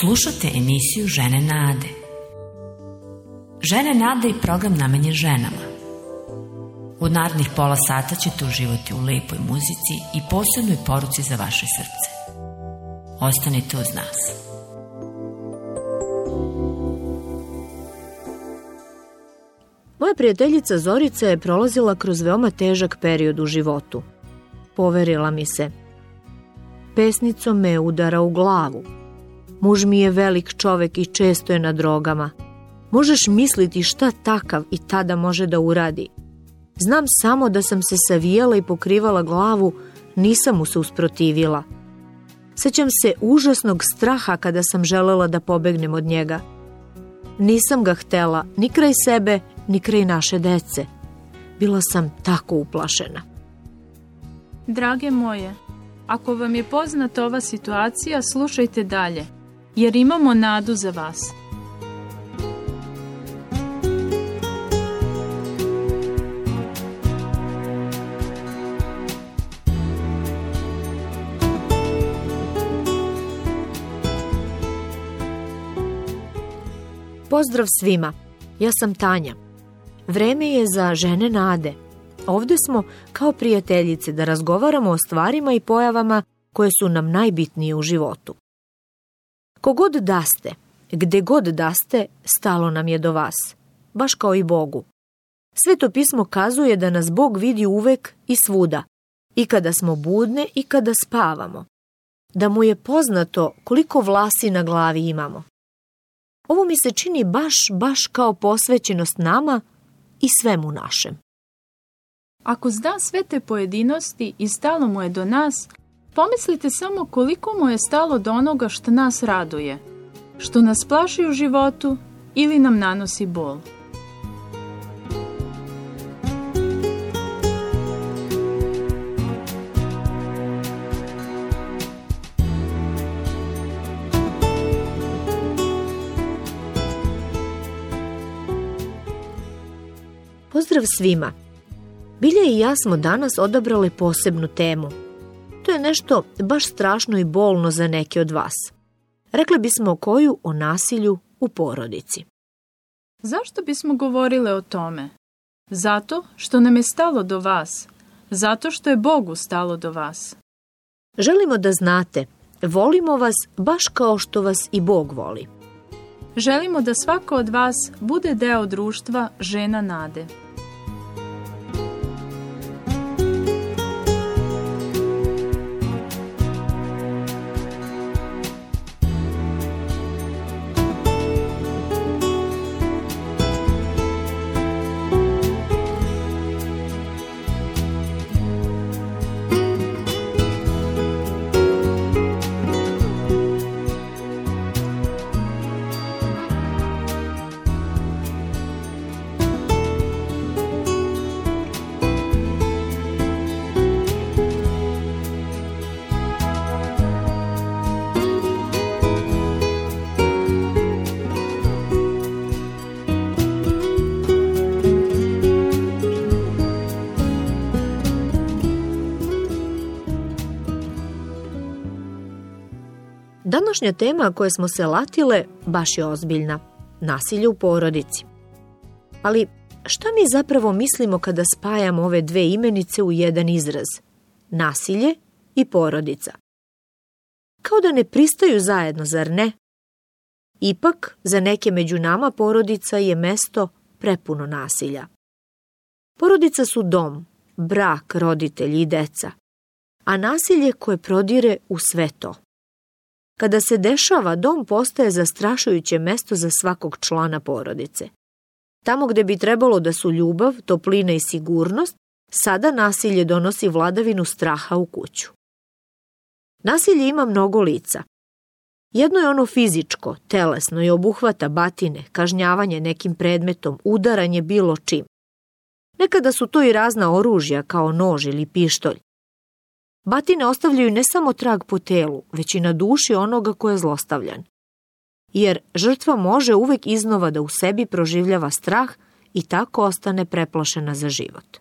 Slušate emisiju Žene Nade. Žene Nade je program namenjen ženama. U narednih pola sata ćete uživati u lepoj muzici i posebnoj poruci za vaše srce. Ostanite uz nas. Moja prijateljica Zorica je prolazila kroz veoma težak period u životu. Poverila mi se. Pesnicom me udara u glavu, Muž mi je velik čovek i često je na drogama. Možeš misliti šta takav i tada može da uradi. Znam samo da sam se savijala i pokrivala glavu, nisam mu se usprotivila. Sećam se užasnog straha kada sam želela da pobegnem od njega. Nisam ga htela ni kraj sebe, ni kraj naše dece. Bila sam tako uplašena. Drage moje, ako vam je poznata ova situacija, slušajte dalje jer imamo nadu za vas. Pozdrav svima, ja sam Tanja. Vreme je za žene nade. Ovde smo kao prijateljice da razgovaramo o stvarima i pojavama koje su nam najbitnije u životu. Kogod daste, gde god daste, stalo nam je do vas, baš kao i Bogu. Sveto pismo kazuje da nas Bog vidi uvek i svuda, i kada smo budne i kada spavamo, da mu je poznato koliko vlasi na glavi imamo. Ovo mi se čini baš, baš kao posvećenost nama i svemu našem. Ako zna sve te pojedinosti i stalo mu je do nas, Pomislite samo koliko mu je stalo do onoga što nas raduje, što nas plaši u životu ili nam nanosi bol. Pozdrav svima! Bilje i ja smo danas odabrali posebnu temu – To je nešto baš strašno i bolno za neke od vas. Rekli bismo koju o nasilju u porodici. Zašto bismo govorile o tome? Zato što nam je stalo do vas. Zato što je Bogu stalo do vas. Želimo da znate, volimo vas baš kao što vas i Bog voli. Želimo da svako od vas bude deo društva žena nade. Današnja tema koje smo se latile baš je ozbiljna. Nasilje u porodici. Ali šta mi zapravo mislimo kada spajamo ove dve imenice u jedan izraz? Nasilje i porodica. Kao da ne pristaju zajedno, zar ne? Ipak, za neke među nama porodica je mesto prepuno nasilja. Porodica su dom, brak, roditelji i deca, a nasilje koje prodire u sve to. Kada se dešava, dom postaje zastrašujuće mesto za svakog člana porodice. Tamo gde bi trebalo da su ljubav, toplina i sigurnost, sada nasilje donosi vladavinu straha u kuću. Nasilje ima mnogo lica. Jedno je ono fizičko, telesno i obuhvata batine, kažnjavanje nekim predmetom, udaranje bilo čim. Nekada su to i razna oružja kao nož ili pištolj. Batine ostavljaju ne samo trag po telu, već i na duši onoga ko je zlostavljan. Jer žrtva može uvek iznova da u sebi proživljava strah i tako ostane preplašena za život.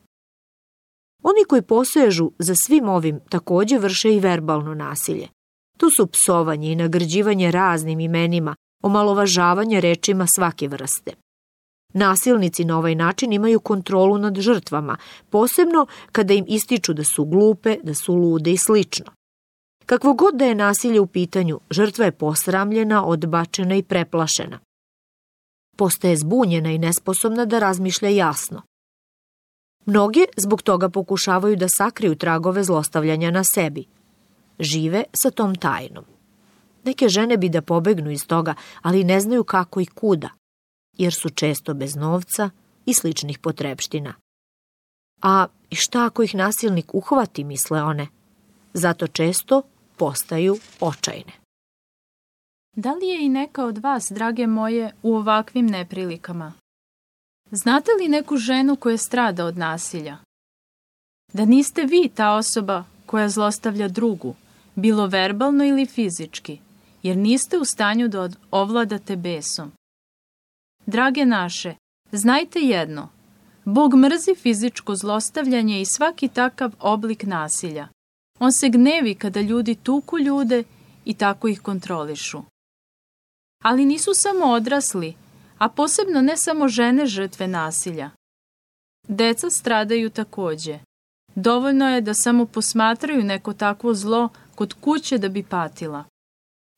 Oni koji posežu za svim ovim takođe vrše i verbalno nasilje. To su psovanje i nagrđivanje raznim imenima, omalovažavanje rečima svake vrste. Nasilnici na ovaj način imaju kontrolu nad žrtvama, posebno kada im ističu da su glupe, da su lude i slično. Kakvo god da je nasilje u pitanju, žrtva je posramljena, odbačena i preplašena. Postaje zbunjena i nesposobna da razmišlja jasno. Mnoge zbog toga pokušavaju da sakriju tragove zlostavljanja na sebi. Žive sa tom tajnom. Neke žene bi da pobegnu iz toga, ali ne znaju kako i kuda jer su često bez novca i sličnih potrebština. A šta ako ih nasilnik uhvati, misle one? Zato često postaju očajne. Da li je i neka od vas, drage moje, u ovakvim neprilikama? Znate li neku ženu koja strada od nasilja? Da niste vi ta osoba koja zlostavlja drugu, bilo verbalno ili fizički, jer niste u stanju da ovladate besom, Drage naše, znajte jedno. Bog mrzi fizičko zlostavljanje i svaki takav oblik nasilja. On se gnevi kada ljudi tuku ljude i tako ih kontrolišu. Ali nisu samo odrasli, a posebno ne samo žene žrtve nasilja. Deca stradaju takođe. Dovoljno je da samo posmatraju neko takvo zlo kod kuće da bi patila.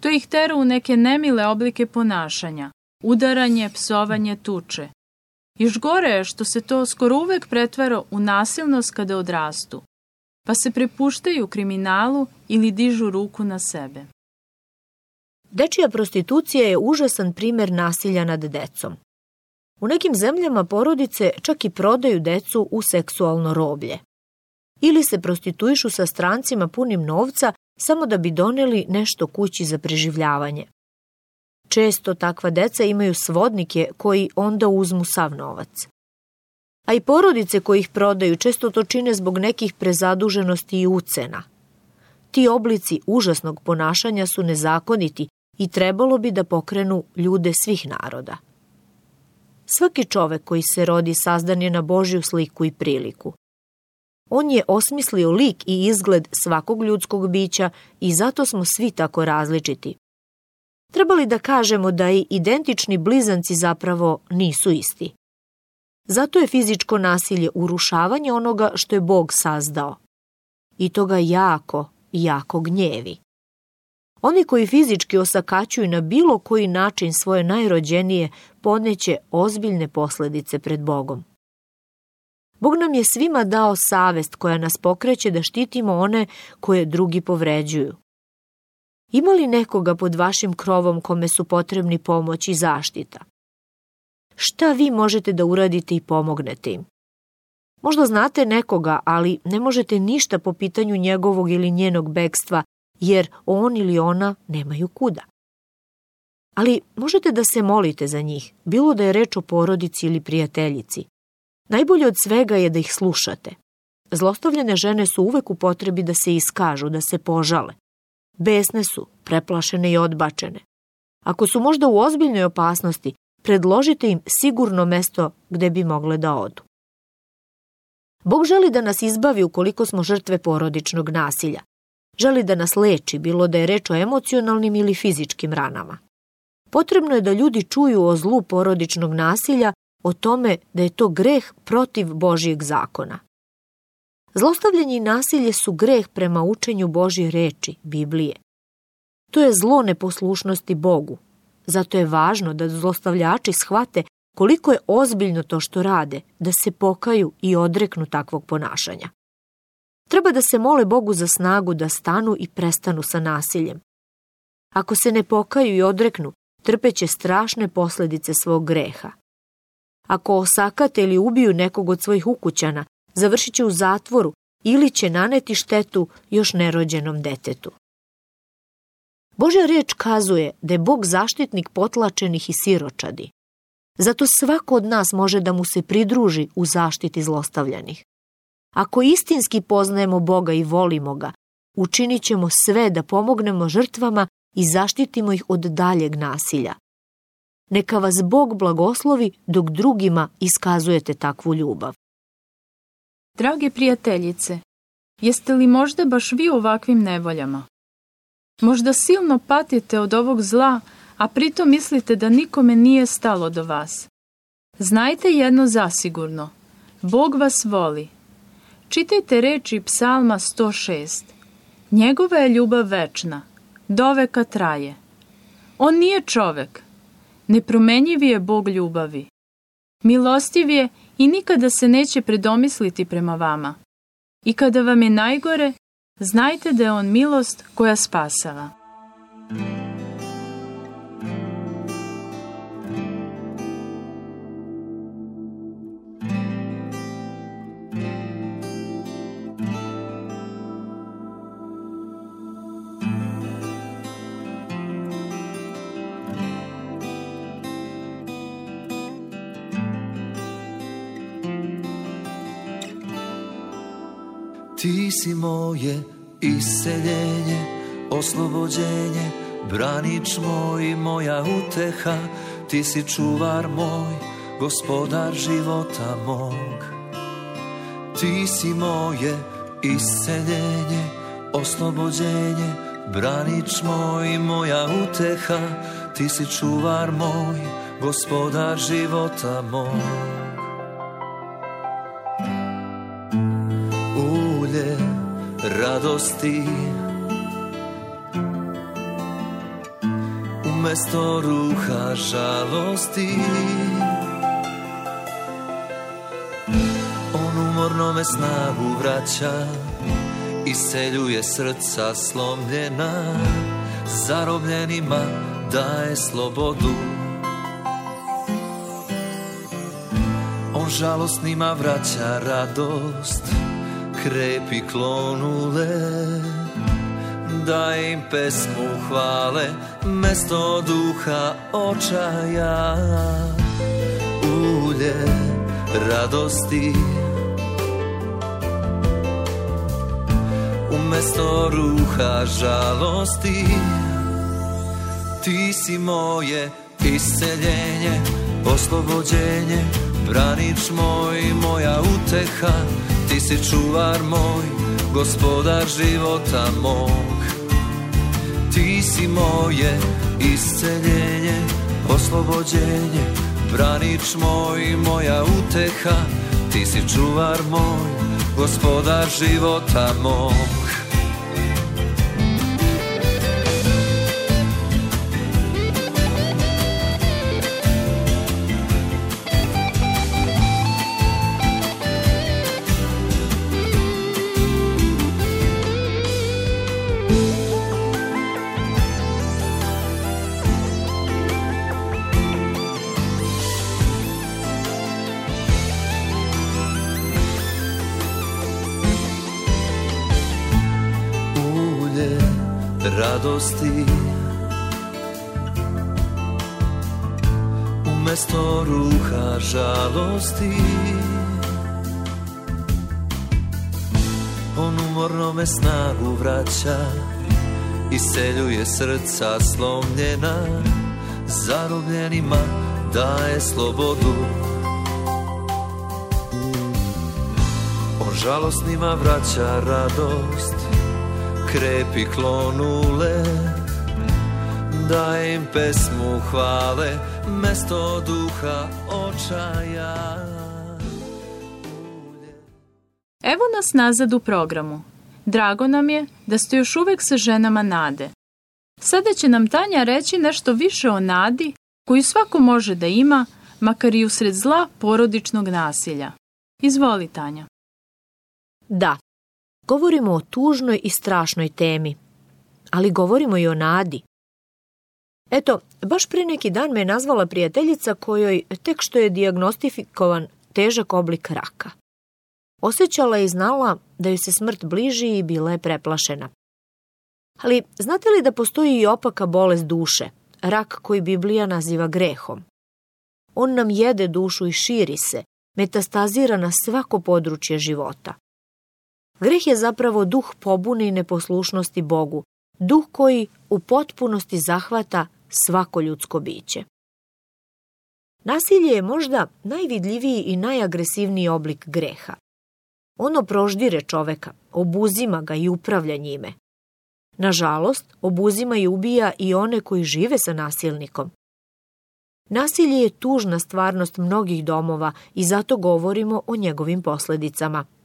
To ih tera u neke nemile oblike ponašanja udaranje, psovanje, tuče. Još gore je što se to skoro uvek pretvara u nasilnost kada odrastu, pa se prepuštaju kriminalu ili dižu ruku na sebe. Dečija prostitucija je užasan primer nasilja nad decom. U nekim zemljama porodice čak i prodaju decu u seksualno roblje. Ili se prostituišu sa strancima punim novca samo da bi doneli nešto kući za preživljavanje. Često takva deca imaju svodnike koji onda uzmu sav novac. A i porodice koji ih prodaju često to čine zbog nekih prezaduženosti i ucena. Ti oblici užasnog ponašanja su nezakoniti i trebalo bi da pokrenu ljude svih naroda. Svaki čovek koji se rodi sazdan je na Božju sliku i priliku. On je osmislio lik i izgled svakog ljudskog bića i zato smo svi tako različiti, treba li da kažemo da i identični blizanci zapravo nisu isti? Zato je fizičko nasilje urušavanje onoga što je Bog sazdao. I to ga jako, jako gnjevi. Oni koji fizički osakaćuju na bilo koji način svoje najrođenije podneće ozbiljne posledice pred Bogom. Bog nam je svima dao savest koja nas pokreće da štitimo one koje drugi povređuju. Ima li nekoga pod vašim krovom kome su potrebni pomoć i zaštita? Šta vi možete da uradite i pomognete im? Možda znate nekoga, ali ne možete ništa po pitanju njegovog ili njenog bekstva, jer on ili ona nemaju kuda. Ali možete da se molite za njih, bilo da je reč o porodici ili prijateljici. Najbolje od svega je da ih slušate. Zlostavljene žene su uvek u potrebi da se iskažu, da se požale. Besne su, preplašene i odbačene. Ako su možda u ozbiljnoj opasnosti, predložite im sigurno mesto gde bi mogle da odu. Bog želi da nas izbavi ukoliko smo žrtve porodičnog nasilja. Želi da nas leči, bilo da je reč o emocionalnim ili fizičkim ranama. Potrebno je da ljudi čuju o zlu porodičnog nasilja, o tome da je to greh protiv Božijeg zakona. Zlostavljanje i nasilje su greh prema učenju Božje reči, Biblije. To je zlo neposlušnosti Bogu. Zato je važno da zlostavljači shvate koliko je ozbiljno to što rade, da se pokaju i odreknu takvog ponašanja. Treba da se mole Bogu za snagu da stanu i prestanu sa nasiljem. Ako se ne pokaju i odreknu, trpeće strašne posledice svog greha. Ako osakate ili ubiju nekog od svojih ukućana, završit će u zatvoru ili će naneti štetu još nerođenom detetu. Božja reč kazuje da je Bog zaštitnik potlačenih i siročadi. Zato svako od nas može da mu se pridruži u zaštiti zlostavljanih. Ako istinski poznajemo Boga i volimo ga, učinit ćemo sve da pomognemo žrtvama i zaštitimo ih od daljeg nasilja. Neka vas Bog blagoslovi dok drugima iskazujete takvu ljubav. Drage prijateljice, jeste li možda baš vi u ovakvim nevoljama? Možda silno patite od ovog zla, a pritom mislite da nikome nije stalo do vas. Znajte jedno zasigurno, Bog vas voli. Čitajte reči psalma 106. Njegova je ljubav večna, doveka traje. On nije čovek, nepromenjivi je Bog ljubavi. Milostiv je i nikada se neće predomisliti prema vama. I kada vam je najgore, znajte da je on milost koja spasava. si moje iseljenje, oslobođenje, branič moj i moja uteha, ti si čuvar moj, gospodar života mog. Ti si moje iseljenje, oslobođenje, branič moj i moja uteha, ti si čuvar moj, gospodar života mog. radosti Umesto ruha žalosti On umorno me snagu vraća Iseljuje srca slomljena Zarobljenima daje slobodu On žalostnima vraća radost krepi klonule da im pesmu hvale mesto duha očaja ulje radosti umesto ruha žalosti ti si moje iseljenje oslobođenje Branič moj, moja uteha Ti si čuvar moj, gospodar života mog Ti si moje isceljenje, oslobođenje Branič moj, moja uteha Ti si čuvar moj, gospodar života mog radosti Umesto ruha žalosti On umorno me snagu vraća seljuje srca slomljena Zarobljenima daje slobodu On žalostnima vraća radost krepi klonule Da im pesmu hvale Mesto duha očaja Evo nas nazad u programu. Drago nam je da ste još uvek sa ženama nade. Sada će nam Tanja reći nešto više o nadi koju svako može da ima, makar i usred zla porodičnog nasilja. Izvoli Tanja. Da, Govorimo o tužnoj i strašnoj temi, ali govorimo i o nadi. Eto, baš pre neki dan me je nazvala prijateljica kojoj tek što je diagnostikovan težak oblik raka. Osećala je i znala da joj se smrt bliži i bila je preplašena. Ali znate li da postoji i opaka bolest duše, rak koji Biblija naziva grehom? On nam jede dušu i širi se, metastazira na svako područje života. Greh je zapravo duh pobune i neposlušnosti Bogu, duh koji u potpunosti zahvata svako ljudsko biće. Nasilje je možda najvidljiviji i najagresivniji oblik greha. Ono proždire čoveka, obuzima ga i upravlja njime. Nažalost, obuzima i ubija i one koji žive sa nasilnikom. Nasilje je tužna stvarnost mnogih domova i zato govorimo o njegovim posledicama –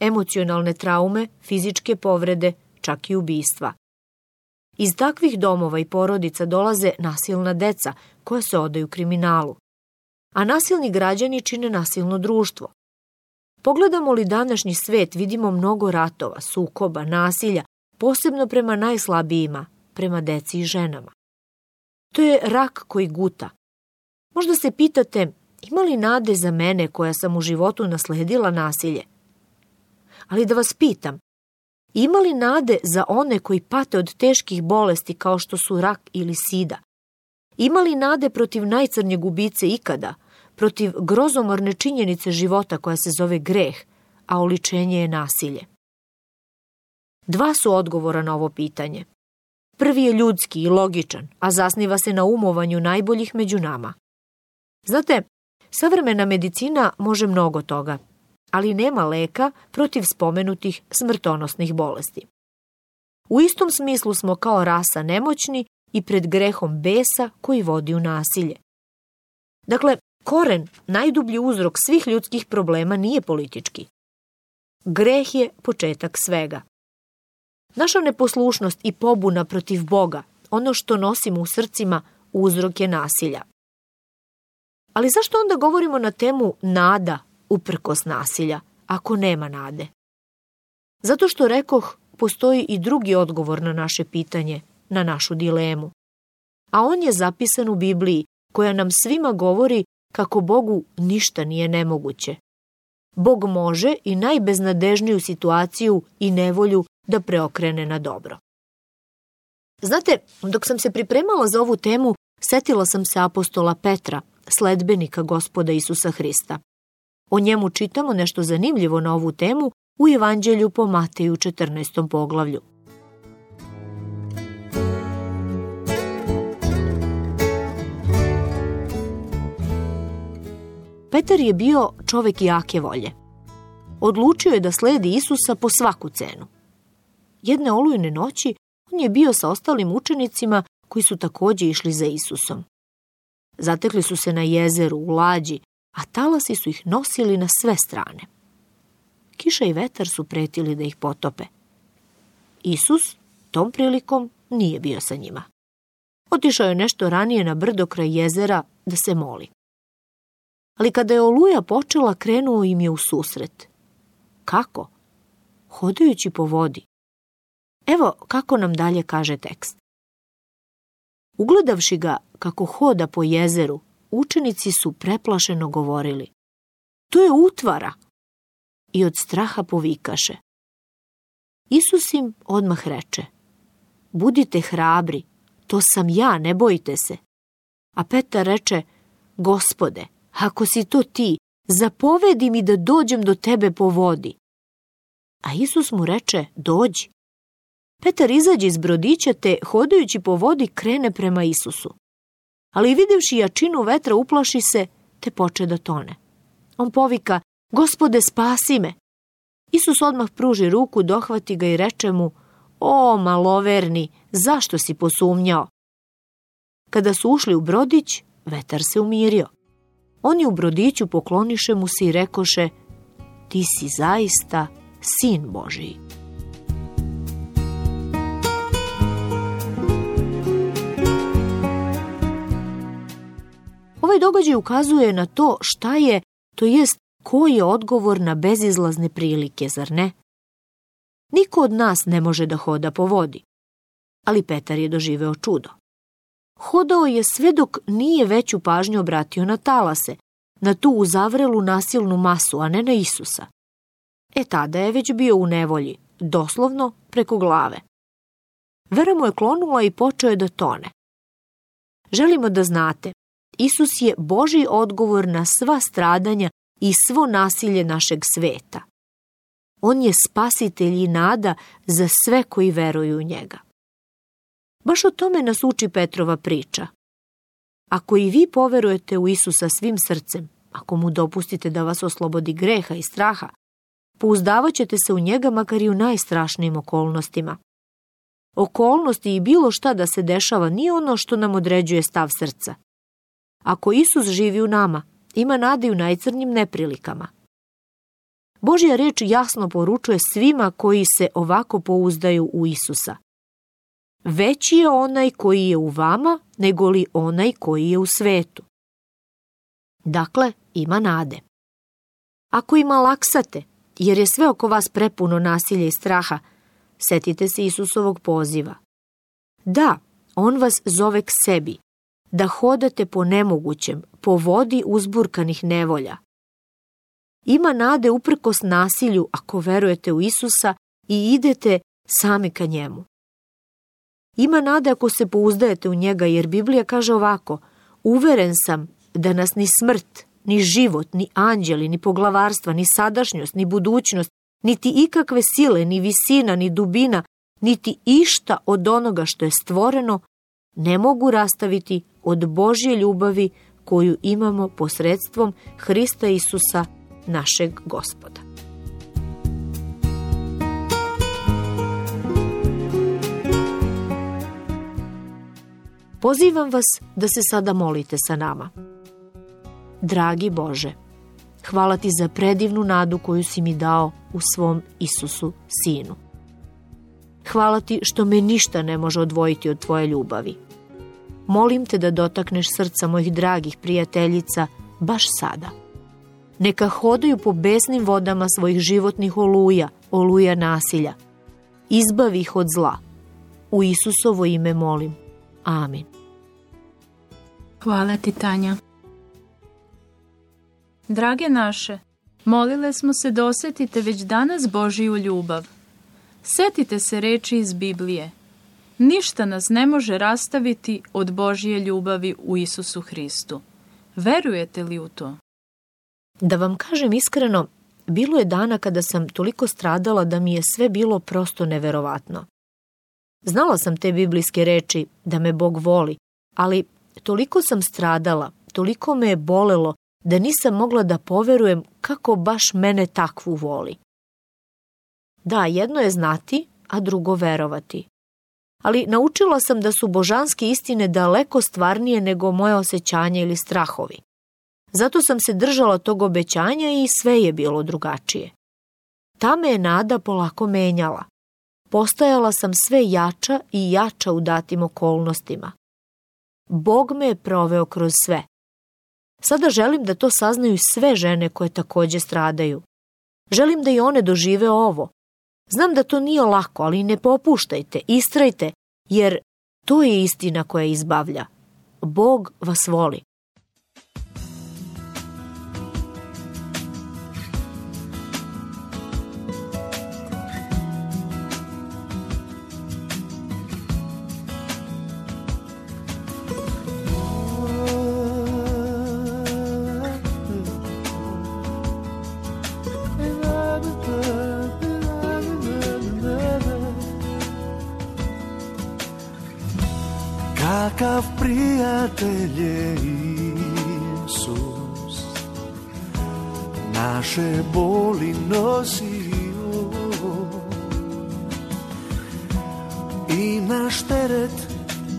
emocionalne traume, fizičke povrede, čak i ubistva. Iz takvih domova i porodica dolaze nasilna deca koja se odaju kriminalu. A nasilni građani čine nasilno društvo. Pogledamo li današnji svet, vidimo mnogo ratova, sukoba, nasilja, posebno prema najslabijima, prema deci i ženama. To je rak koji guta. Možda se pitate, ima li nade za mene koja sam u životu nasledila nasilje – ali da vas pitam, ima li nade za one koji pate od teških bolesti kao što su rak ili sida? Ima li nade protiv najcrnje ubice ikada, protiv grozomorne činjenice života koja se zove greh, a oličenje je nasilje? Dva su odgovora na ovo pitanje. Prvi je ljudski i logičan, a zasniva se na umovanju najboljih među nama. Znate, savremena medicina može mnogo toga, ali nema leka protiv spomenutih smrtonosnih bolesti. U istom smislu smo kao rasa nemoćni i pred grehom besa koji vodi u nasilje. Dakle, koren, najdublji uzrok svih ljudskih problema nije politički. Greh je početak svega. Naša neposlušnost i pobuna protiv Boga, ono što nosimo u srcima, uzrok je nasilja. Ali zašto onda govorimo na temu nada uprkos nasilja, ako nema nade. Zato što rekoh, postoji i drugi odgovor na naše pitanje, na našu dilemu. A on je zapisan u Bibliji, koja nam svima govori kako Bogu ništa nije nemoguće. Bog može i najbeznadežniju situaciju i nevolju da preokrene na dobro. Znate, dok sam se pripremala za ovu temu, setila sam se apostola Petra, sledbenika gospoda Isusa Hrista. O njemu čitamo nešto zanimljivo na ovu temu u Evanđelju po Mateju 14. poglavlju. Petar je bio čovek jake volje. Odlučio je da sledi Isusa po svaku cenu. Jedne olujne noći on je bio sa ostalim učenicima koji su takođe išli za Isusom. Zatekli su se na jezeru u lađi a talasi su ih nosili na sve strane. Kiša i vetar su pretili da ih potope. Isus tom prilikom nije bio sa njima. Otišao je nešto ranije na brdo kraj jezera da se moli. Ali kada je oluja počela, krenuo im je u susret. Kako? Hodajući po vodi. Evo kako nam dalje kaže tekst. Ugledavši ga kako hoda po jezeru, učenici su preplašeno govorili. To je utvara! I od straha povikaše. Isus im odmah reče, budite hrabri, to sam ja, ne bojte se. A Petar reče, gospode, ako si to ti, zapovedi mi da dođem do tebe po vodi. A Isus mu reče, dođi. Petar izađe iz brodića te, hodajući po vodi, krene prema Isusu ali videvši jačinu vetra uplaši se te poče da tone. On povika, gospode spasi me! Isus odmah pruži ruku, dohvati ga i reče mu, o maloverni, zašto si posumnjao? Kada su ušli u brodić, vetar se umirio. Oni u brodiću pokloniše mu se i rekoše, ti si zaista sin Božiji. Ovaj događaj ukazuje na to šta je, to jest koji je odgovor na bezizlazne prilike, zar ne? Niko od nas ne može da hoda po vodi. Ali Petar je doživeo čudo. Hodao je sve dok nije veću pažnju obratio na talase, na tu uzavrelu nasilnu masu, a ne na Isusa. E tada je već bio u nevolji, doslovno preko glave. Vera mu je klonula i počeo je da tone. Želimo da znate Isus je Boži odgovor na sva stradanja i svo nasilje našeg sveta. On je spasitelj i nada za sve koji veruju u njega. Baš o tome nas uči Petrova priča. Ako i vi poverujete u Isusa svim srcem, ako mu dopustite da vas oslobodi greha i straha, pouzdavat se u njega makar i u najstrašnijim okolnostima. Okolnosti i bilo šta da se dešava nije ono što nam određuje stav srca, Ako Isus živi u nama, ima nade u najcrnjim neprilikama. Božja reč jasno poručuje svima koji se ovako pouzdaju u Isusa. Veći je onaj koji je u vama nego li onaj koji je u svetu. Dakle, ima nade. Ako ima laksate, jer je sve oko vas prepuno nasilja i straha, setite se Isusovog poziva. Da, on vas zove k sebi da hodate po nemogućem, po vodi uzburkanih nevolja. Ima nade uprkos nasilju ako verujete u Isusa i idete sami ka njemu. Ima nade ako se pouzdajete u njega jer Biblija kaže ovako Uveren sam da nas ni smrt, ni život, ni anđeli, ni poglavarstva, ni sadašnjost, ni budućnost, niti ikakve sile, ni visina, ni dubina, niti išta od onoga što je stvoreno, ne mogu rastaviti od Božje ljubavi koju imamo posredstvom Hrista Isusa, našeg gospoda. Pozivam vas da se sada molite sa nama. Dragi Bože, hvala ti za predivnu nadu koju si mi dao u svom Isusu sinu. Hvala ti što me ništa ne može odvojiti od tvoje ljubavi molim te da dotakneš srca mojih dragih prijateljica baš sada. Neka hodaju po besnim vodama svojih životnih oluja, oluja nasilja. Izbavi ih od zla. U Isusovo ime molim. Amin. Hvala ti, Tanja. Drage naše, molile smo se dosetite da već danas Božiju ljubav. Setite se reči iz Biblije. Ništa nas ne može rastaviti od Božje ljubavi u Isusu Hristu. Verujete li u to? Da vam kažem iskreno, bilo je dana kada sam toliko stradala da mi je sve bilo prosto neverovatno. Znala sam te biblijske reči da me Bog voli, ali toliko sam stradala, toliko me je bolelo da nisam mogla da poverujem kako baš mene takvu voli. Da, jedno je znati, a drugo verovati ali naučila sam da su božanske istine daleko stvarnije nego moje osjećanja ili strahovi. Zato sam se držala tog obećanja i sve je bilo drugačije. Ta me je nada polako menjala. Postajala sam sve jača i jača u datim okolnostima. Bog me je proveo kroz sve. Sada želim da to saznaju sve žene koje takođe stradaju. Želim da i one dožive ovo, Znam da to nije lako, ali ne popuštajte, istrajte, jer to je istina koja izbavlja. Bog vas voli. Takav prijatelj je Isus Naše boli nosi I naš teret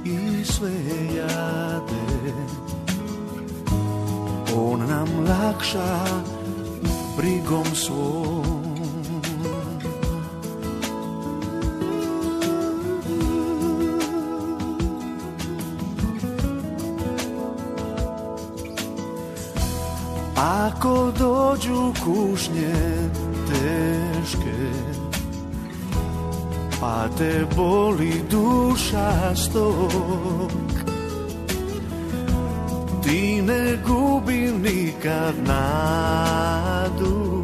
i sve jade On nam lakša brigom svoj prođu kušnje teške Pa te boli duša stok Ti ne gubi nikad nadu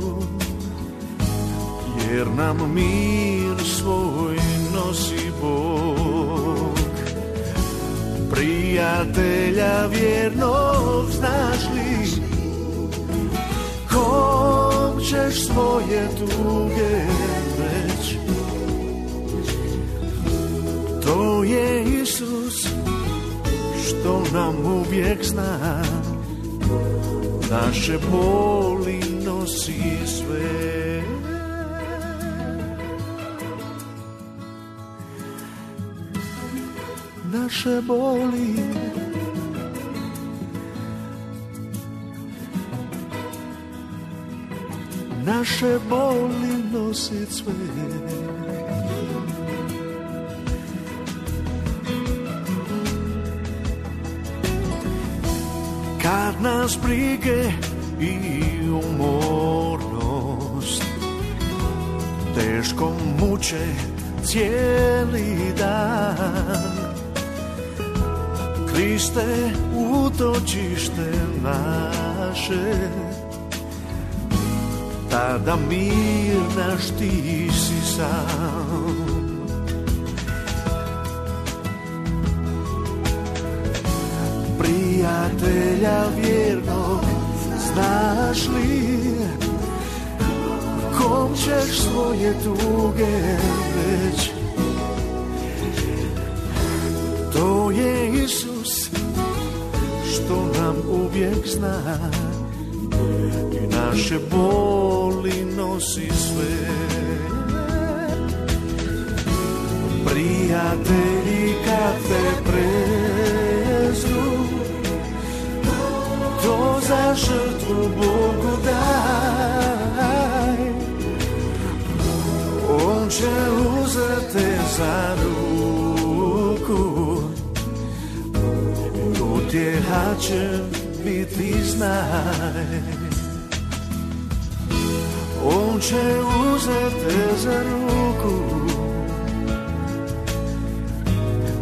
Jer nam mir svoj nosi Bog Prijatelja vjernog znaš Kom ćeš svoje tuge reći To je Isus što nam uvijek zna Naše boli nosi sve Naše boli naše boli nosi cvet Kad nas brige i umornost Teško muče cijeli dan Kriste, utočište naše Sada mirnaš ti si sam Prijatelja vjernog znaš li Kom ćeš svoje tuge reći To je Isus što nam uvijek znaš naše boli nosi sve Prijatelji kad te prezru To za žrtvu Bogu daj On će uzete za ruku Utjeha će biti znaj će uzete za ruku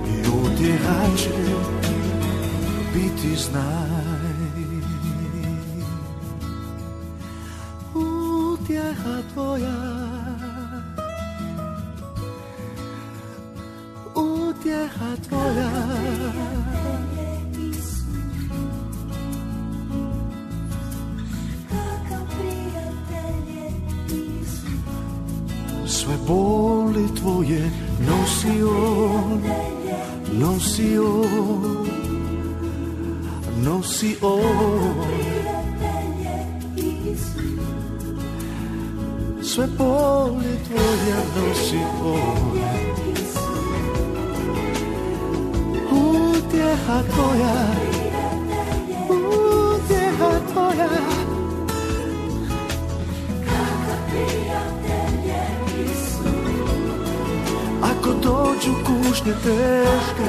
i utjeha će biti znaj. Utjeha tvoja utjeha tvoja sve boli tvoje nosi on, nosi on, nosi on. Sve boli tvoje nosi on. Utjeha tvoja, utjeha tvoja, Ako dođu kušnje teške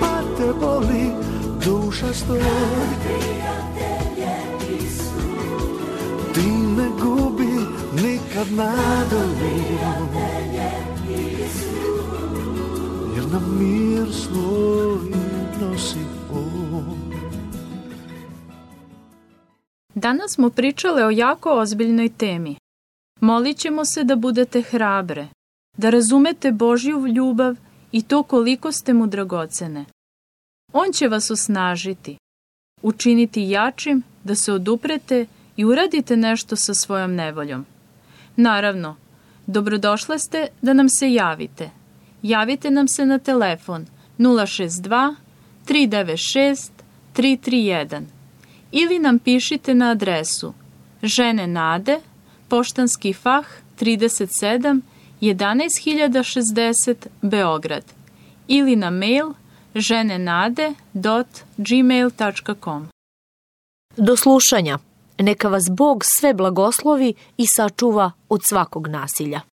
Pa te boli duša stoj Ti ne gubi nikad nadu Jer na mir svoj nosi on Danas smo pričale o jako ozbiljnoj temi, Molit ćemo se da budete hrabre, da razumete Božju ljubav i to koliko ste mu dragocene. On će vas osnažiti, učiniti jačim da se oduprete i uradite nešto sa svojom nevoljom. Naravno, dobrodošle ste da nam se javite. Javite nam se na telefon 062 396 331 ili nam pišite na adresu žene nade Poštanski fah 37 11060 Beograd ili na mail ženenade.gmail.com Do slušanja. Neka vas Bog sve blagoslovi i sačuva od svakog nasilja.